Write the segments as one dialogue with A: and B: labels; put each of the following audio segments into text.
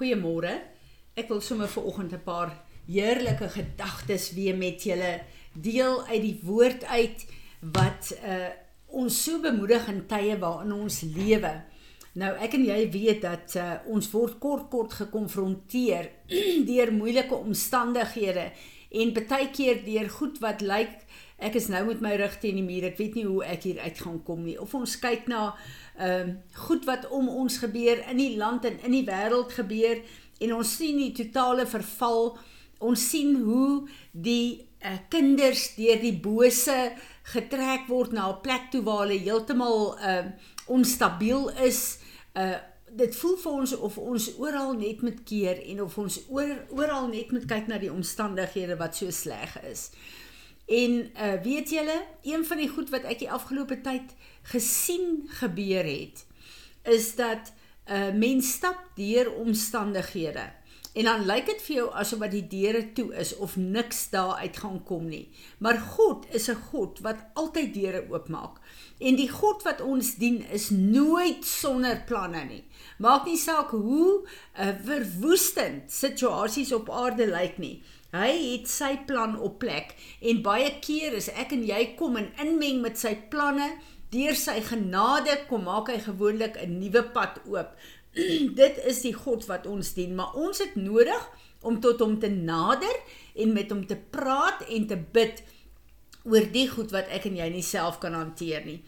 A: Goeiemôre. Ek wil sommer vir oggend 'n paar heerlike gedagtes weer met julle deel uit die woord uit wat uh ons so bemoedig in tye waarin ons lewe. Nou ek en jy weet dat uh, ons word kort kort gekonfronteer deur moeilike omstandighede en baie keer deur goed wat lyk ek is nou met my rug teen die muur. Ek weet nie hoe ek hier uit gaan kom nie. Of ons kyk na ehm uh, goed wat om ons gebeur in die land en in die wêreld gebeur en ons sien die totale verval. Ons sien hoe die uh, kinders deur die bose getrek word na 'n plek toe waar hulle heeltemal uh onstabiel is. Uh dit voel vir ons of ons oral net met keer en of ons oor, oral net moet kyk na die omstandighede wat so sleg is. En uh weet julle, een van die goed wat ek die afgelope tyd gesien gebeur het, is dat 'n uh, mens stap deur omstandighede En dan lyk dit vir jou asof wat die deure toe is of niks daar uit gaan kom nie. Maar God is 'n God wat altyd deure oopmaak. En die God wat ons dien is nooit sonder planne nie. Maak nie saak hoe uh, verwoestend situasies op aarde lyk nie. Hy het sy plan op plek en baie keer is ek en jy kom in inmeng met sy planne deur sy genade kom maak hy gewoonlik 'n nuwe pad oop dit is die God wat ons dien, maar ons het nodig om tot hom te nader en met hom te praat en te bid oor die goed wat ek en jy nie self kan hanteer nie.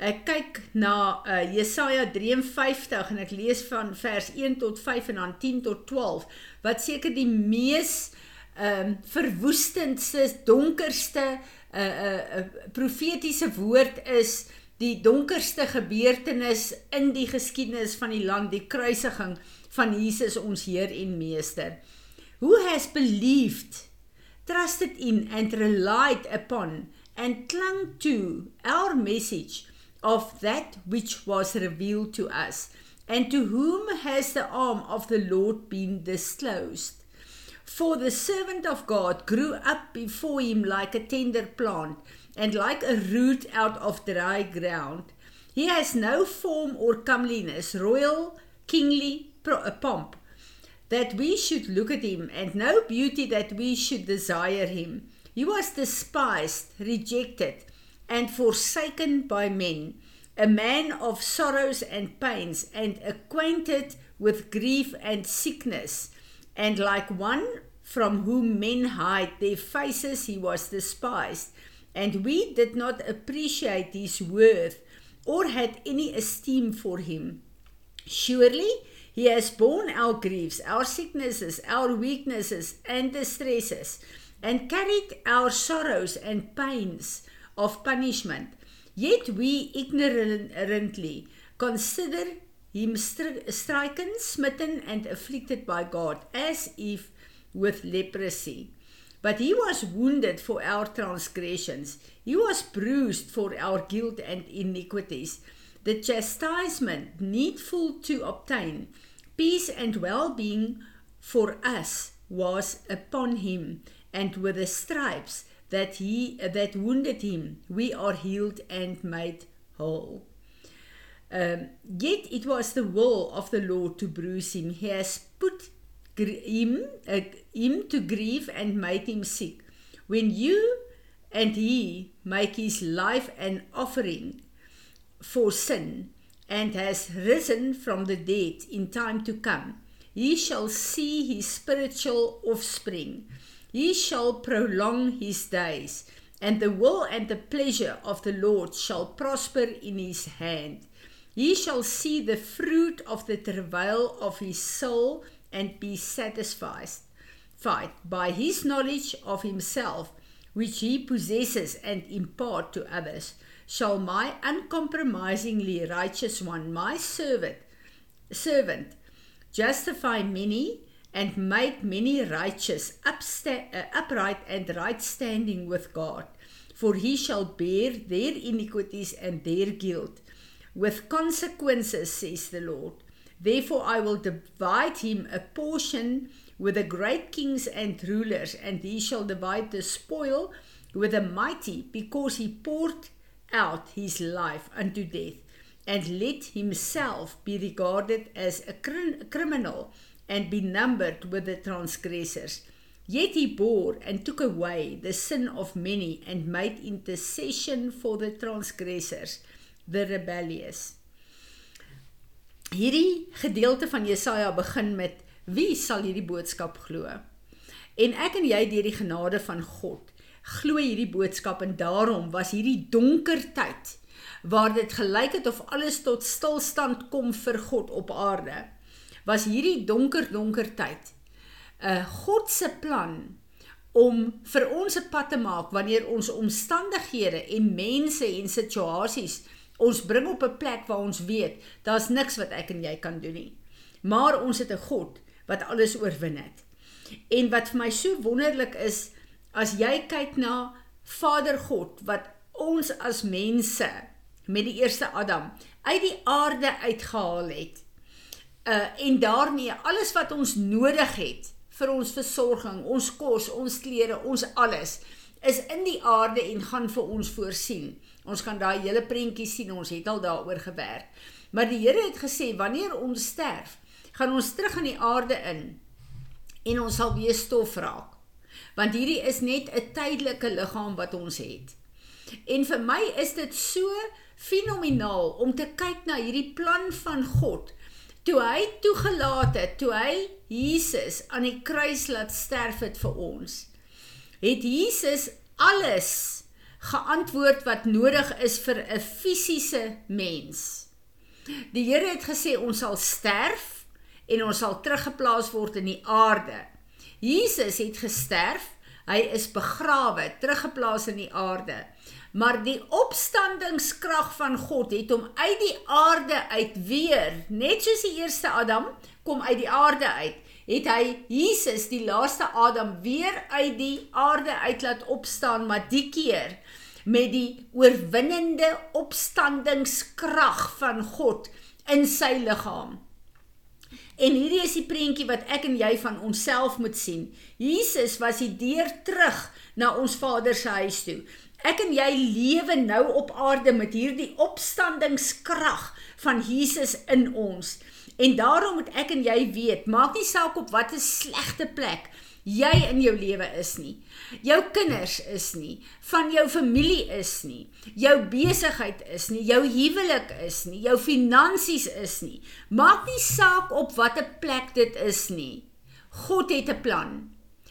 A: Ek kyk na uh, Jesaja 53 en ek lees van vers 1 tot 5 en dan 10 tot 12 wat seker die mees ehm um, verwoestendste, donkerste uh, uh, profetiese woord is die donkerste gebeurtenis in die geskiedenis van die land, die kruisiging van Jesus ons Heer en Meester. Who has believed, trusted in and relied upon and clung to our message of that which was revealed to us, and to whom has the arm of the Lord been disclosed? For the servant of God grew up before him like a tender plant, and like a root out of dry ground. He has no form or comeliness, royal, kingly uh, pomp, that we should look at him, and no beauty that we should desire him. He was despised, rejected, and forsaken by men, a man of sorrows and pains, and acquainted with grief and sickness, and like one from whom men hide their faces, he was despised and we did not appreciate his worth or had any esteem for him. Surely he has borne our griefs, our sicknesses, our weaknesses, and distresses, and carried our sorrows and pains of punishment. Yet we ignorantly consider him stricken, smitten, and afflicted by God, as if with leprosy. But he was wounded for our transgressions, he was bruised for our guilt and iniquities. The chastisement needful to obtain peace and well being for us was upon him, and with the stripes that he that wounded him we are healed and made whole. Um, yet it was the will of the Lord to bruise him. He has put him, uh, him to grief and made him sick. When you and he make his life an offering for sin and has risen from the dead in time to come, he shall see his spiritual offspring. He shall prolong his days, and the will and the pleasure of the Lord shall prosper in his hand. He shall see the fruit of the travail of his soul and be satisfied by his knowledge of himself which he possesses and impart to others. Shall my uncompromisingly righteous one my servant servant justify many and make many righteous upsta- uh, upright and right standing with God? For he shall bear their iniquities and their guilt with consequences says the Lord Therefore, I will divide him a portion with the great kings and rulers, and he shall divide the spoil with the mighty, because he poured out his life unto death, and let himself be regarded as a criminal, and be numbered with the transgressors. Yet he bore and took away the sin of many and made intercession for the transgressors, the rebellious. Hierdie gedeelte van Jesaja begin met wie sal hierdie boodskap glo? En ek en jy deur die genade van God glo hierdie boodskap en daarom was hierdie donker tyd waar dit gelyk het of alles tot stilstand kom vir God op aarde was hierdie donker donker tyd 'n uh, God se plan om vir ons 'n pad te maak wanneer ons omstandighede en mense en situasies ons bring op 'n plek waar ons weet daar's niks wat ek en jy kan doen nie maar ons het 'n God wat alles oorwin het en wat vir my so wonderlik is as jy kyk na Vader God wat ons as mense met die eerste Adam uit die aarde uitgehaal het uh en daarmee alles wat ons nodig het vir ons versorging, ons kos, ons klere, ons alles is in die aarde en gaan vir ons voorsien. Ons kan daai hele prentjie sien, ons het al daaroor gewerk. Maar die Here het gesê wanneer ons sterf, gaan ons terug in die aarde in en ons sal weer stof raak want hierdie is net 'n tydelike liggaam wat ons het. En vir my is dit so fenomenaal om te kyk na hierdie plan van God. Toe hy toegelaat het, toe hy Jesus aan die kruis laat sterf het vir ons, het Jesus alles geantwoord wat nodig is vir 'n fisiese mens. Die Here het gesê ons sal sterf en ons sal teruggeplaas word in die aarde. Jesus het gesterf, hy is begrawe, teruggeplaas in die aarde. Maar die opstandingskrag van God het hom uit die aarde uit weer, net soos die eerste Adam kom uit die aarde uit, het hy Jesus die laaste Adam weer uit die aarde uit laat opstaan, maar die keer met die oorwinnende opstandingskrag van God in sy liggaam. En hierdie is die prentjie wat ek en jy van onsself moet sien. Jesus was die deur terug na ons Vader se huis toe. Ek en jy lewe nou op aarde met hierdie opstandingskrag van Jesus in ons. En daarom moet ek en jy weet, maak nie saak op watter slegte plek jy in jou lewe is nie. Jou kinders is nie, van jou familie is nie, jou besigheid is nie, jou huwelik is nie, jou finansies is nie. Maak nie saak op watter plek dit is nie. God het 'n plan.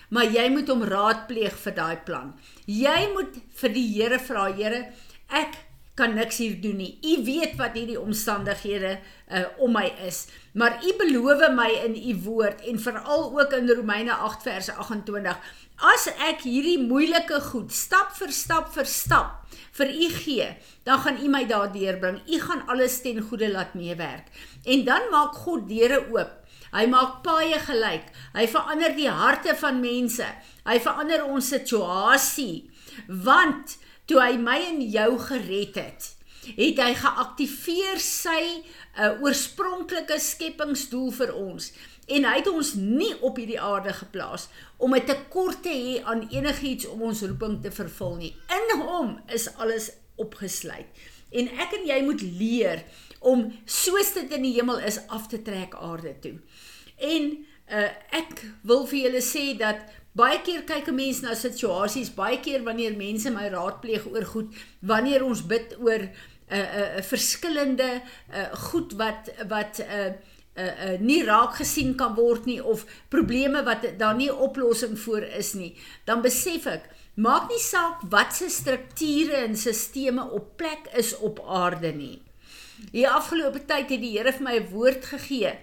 A: Maar jy moet hom raadpleeg vir daai plan. Jy moet vir die Here vra, Here, ek kan niks hier doen nie. U weet wat hierdie omstandighede uh, om my is. Maar u beloof my in u woord en veral ook in Romeine 8 vers 28, as ek hierdie moeilike goed stap vir stap vir stap vir u gee, dan gaan u my daardeur bring. U gaan alles ten goeie laat meewerk. En dan maak God deure oop. Hy maak paaie gelyk. Hy verander die harte van mense. Hy verander ons situasie. Want toe hy my en jou gered het, het hy geaktiveer sy uh, oorspronklike skepingsdoel vir ons en hy het ons nie op hierdie aarde geplaas om 'n tekort te hê aan enigiets om ons roeping te vervul nie. In hom is alles opgesluit. En ek en jy moet leer om soos dit in die hemel is af te trek aarde toe. En uh, ek wil vir julle sê dat Baie keer kyk 'n mens na situasies, baie keer wanneer mense my raadpleeg oor goed, wanneer ons bid oor 'n uh, 'n uh, uh, verskillende uh, goed wat wat 'n uh, uh, uh, nie raak gesien kan word nie of probleme wat daar nie oplossing vir is nie, dan besef ek, maak nie saak wat se strukture en stelsels op plek is op aarde nie. Hier afgelope tyd het die Here vir my 'n woord gegee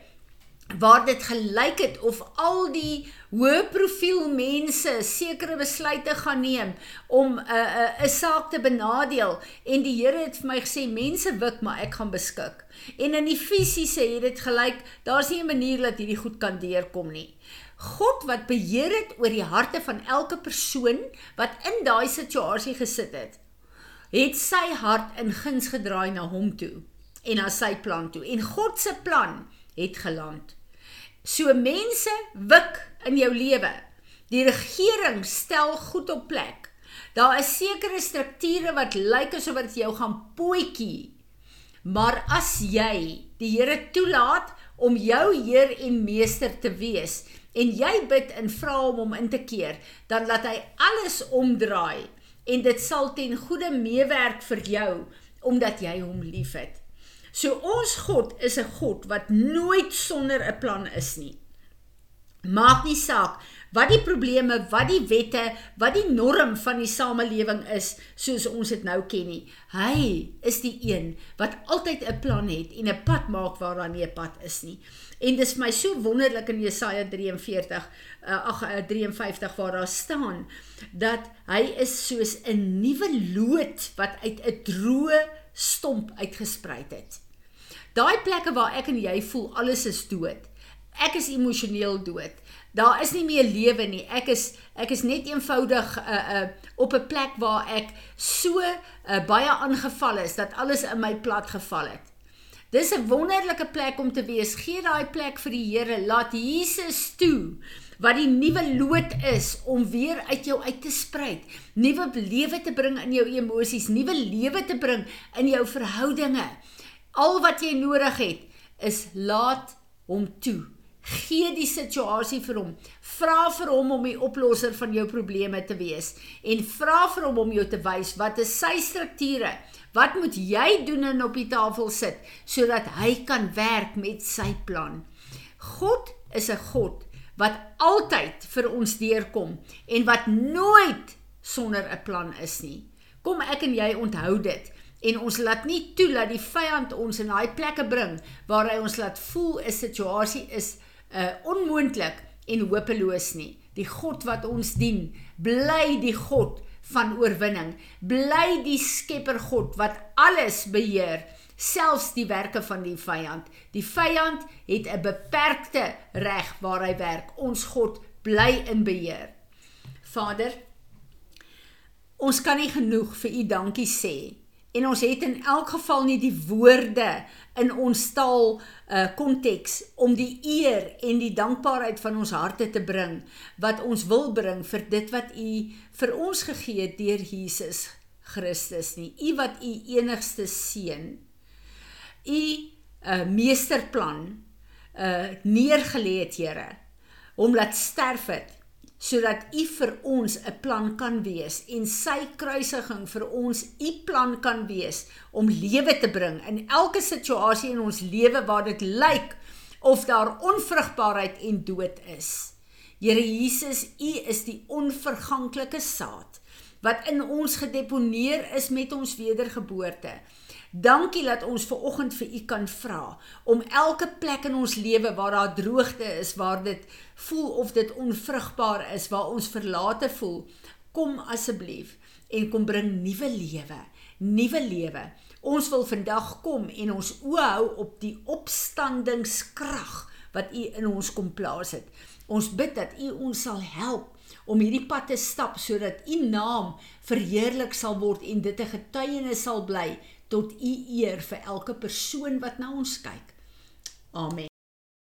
A: waar dit gelyk het of al die hoë profiel mense sekere besluite gaan neem om 'n uh, 'n uh, 'n saak te benadeel en die Here het vir my gesê mense wik maar ek gaan beskik. En in die fisiese het dit gelyk daar's nie 'n manier dat hierdie goed kan deurkom nie. God wat beheer het oor die harte van elke persoon wat in daai situasie gesit het, het sy hart in guns gedraai na hom toe en na sy plan toe. En God se plan het geland. So mense wik in jou lewe. Die regering stel goed op plek. Daar is sekere strukture wat lyk asof dit jou gaan pootjie. Maar as jy die Here toelaat om jou Heer en Meester te wees en jy bid en vra hom om in te keer, dan laat hy alles omdraai en dit sal ten goeie meewerk vir jou omdat jy hom liefhet. So ons God is 'n God wat nooit sonder 'n plan is nie. Maak nie saak wat die probleme, wat die wette, wat die norm van die samelewing is soos ons dit nou ken nie. Hy is die een wat altyd 'n plan het en 'n pad maak waar daar nie 'n pad is nie. En dis vir my so wonderlik in Jesaja 43 uh, ag 53 waar daar staan dat hy is soos 'n nuwe lood wat uit 'n droë stomp uitgesprei het. Daai plekke waar ek en jy voel alles is dood. Ek is emosioneel dood daar is nie meer lewe nie. Ek is ek is net eenvoudig uh uh op 'n plek waar ek so uh, baie aangeval is dat alles in my plat geval het. Dis 'n wonderlike plek om te wees. Gee daai plek vir die Here. Laat Jesus toe wat die nuwe lood is om weer uit jou uit te spruit, nuwe lewe te bring in jou emosies, nuwe lewe te bring in jou verhoudinge. Al wat jy nodig het is laat hom toe Gee die situasie vir hom. Vra vir hom om die oplosser van jou probleme te wees en vra vir hom om jou te wys wat is sy strukture? Wat moet jy doen en op die tafel sit sodat hy kan werk met sy plan? God is 'n God wat altyd vir ons deurkom en wat nooit sonder 'n plan is nie. Kom ek en jy onthou dit en ons laat nie toe dat die vyand ons in daai plekke bring waar hy ons laat voel 'n situasie is uh onmoontlik en hopeloos nie. Die God wat ons dien, bly die God van oorwinning. Bly die Skepper God wat alles beheer, selfs die werke van die vyand. Die vyand het 'n beperkte reg waar hy werk. Ons God bly in beheer. Vader, ons kan nie genoeg vir u dankie sê en ons het in elk geval nie die woorde in ons taal uh konteks om die eer en die dankbaarheid van ons harte te bring wat ons wil bring vir dit wat u vir ons gegee het deur Jesus Christus nie. U wat u enigste seun u uh meesterplan uh neergelê het Here hom laat sterf het sodat u vir ons 'n plan kan wees en sy kruisiging vir ons u plan kan wees om lewe te bring in elke situasie in ons lewe waar dit lyk of daar onvrugbaarheid en dood is. Here Jesus, u is die onverganklike saad wat in ons gedeponeer is met ons wedergeboorte. Dankie dat ons ver oggend vir u kan vra om elke plek in ons lewe waar daar droogte is, waar dit voel of dit onvrugbaar is, waar ons verlate voel, kom asseblief en kom bring nuwe lewe, nuwe lewe. Ons wil vandag kom en ons oë hou op die opstandingskrag wat u in ons kom plaas het. Ons bid dat u ons sal help om hierdie pad te stap sodat u naam verheerlik sal word en dit 'n getuienis sal bly tot u eer vir elke persoon wat na ons kyk. Amen.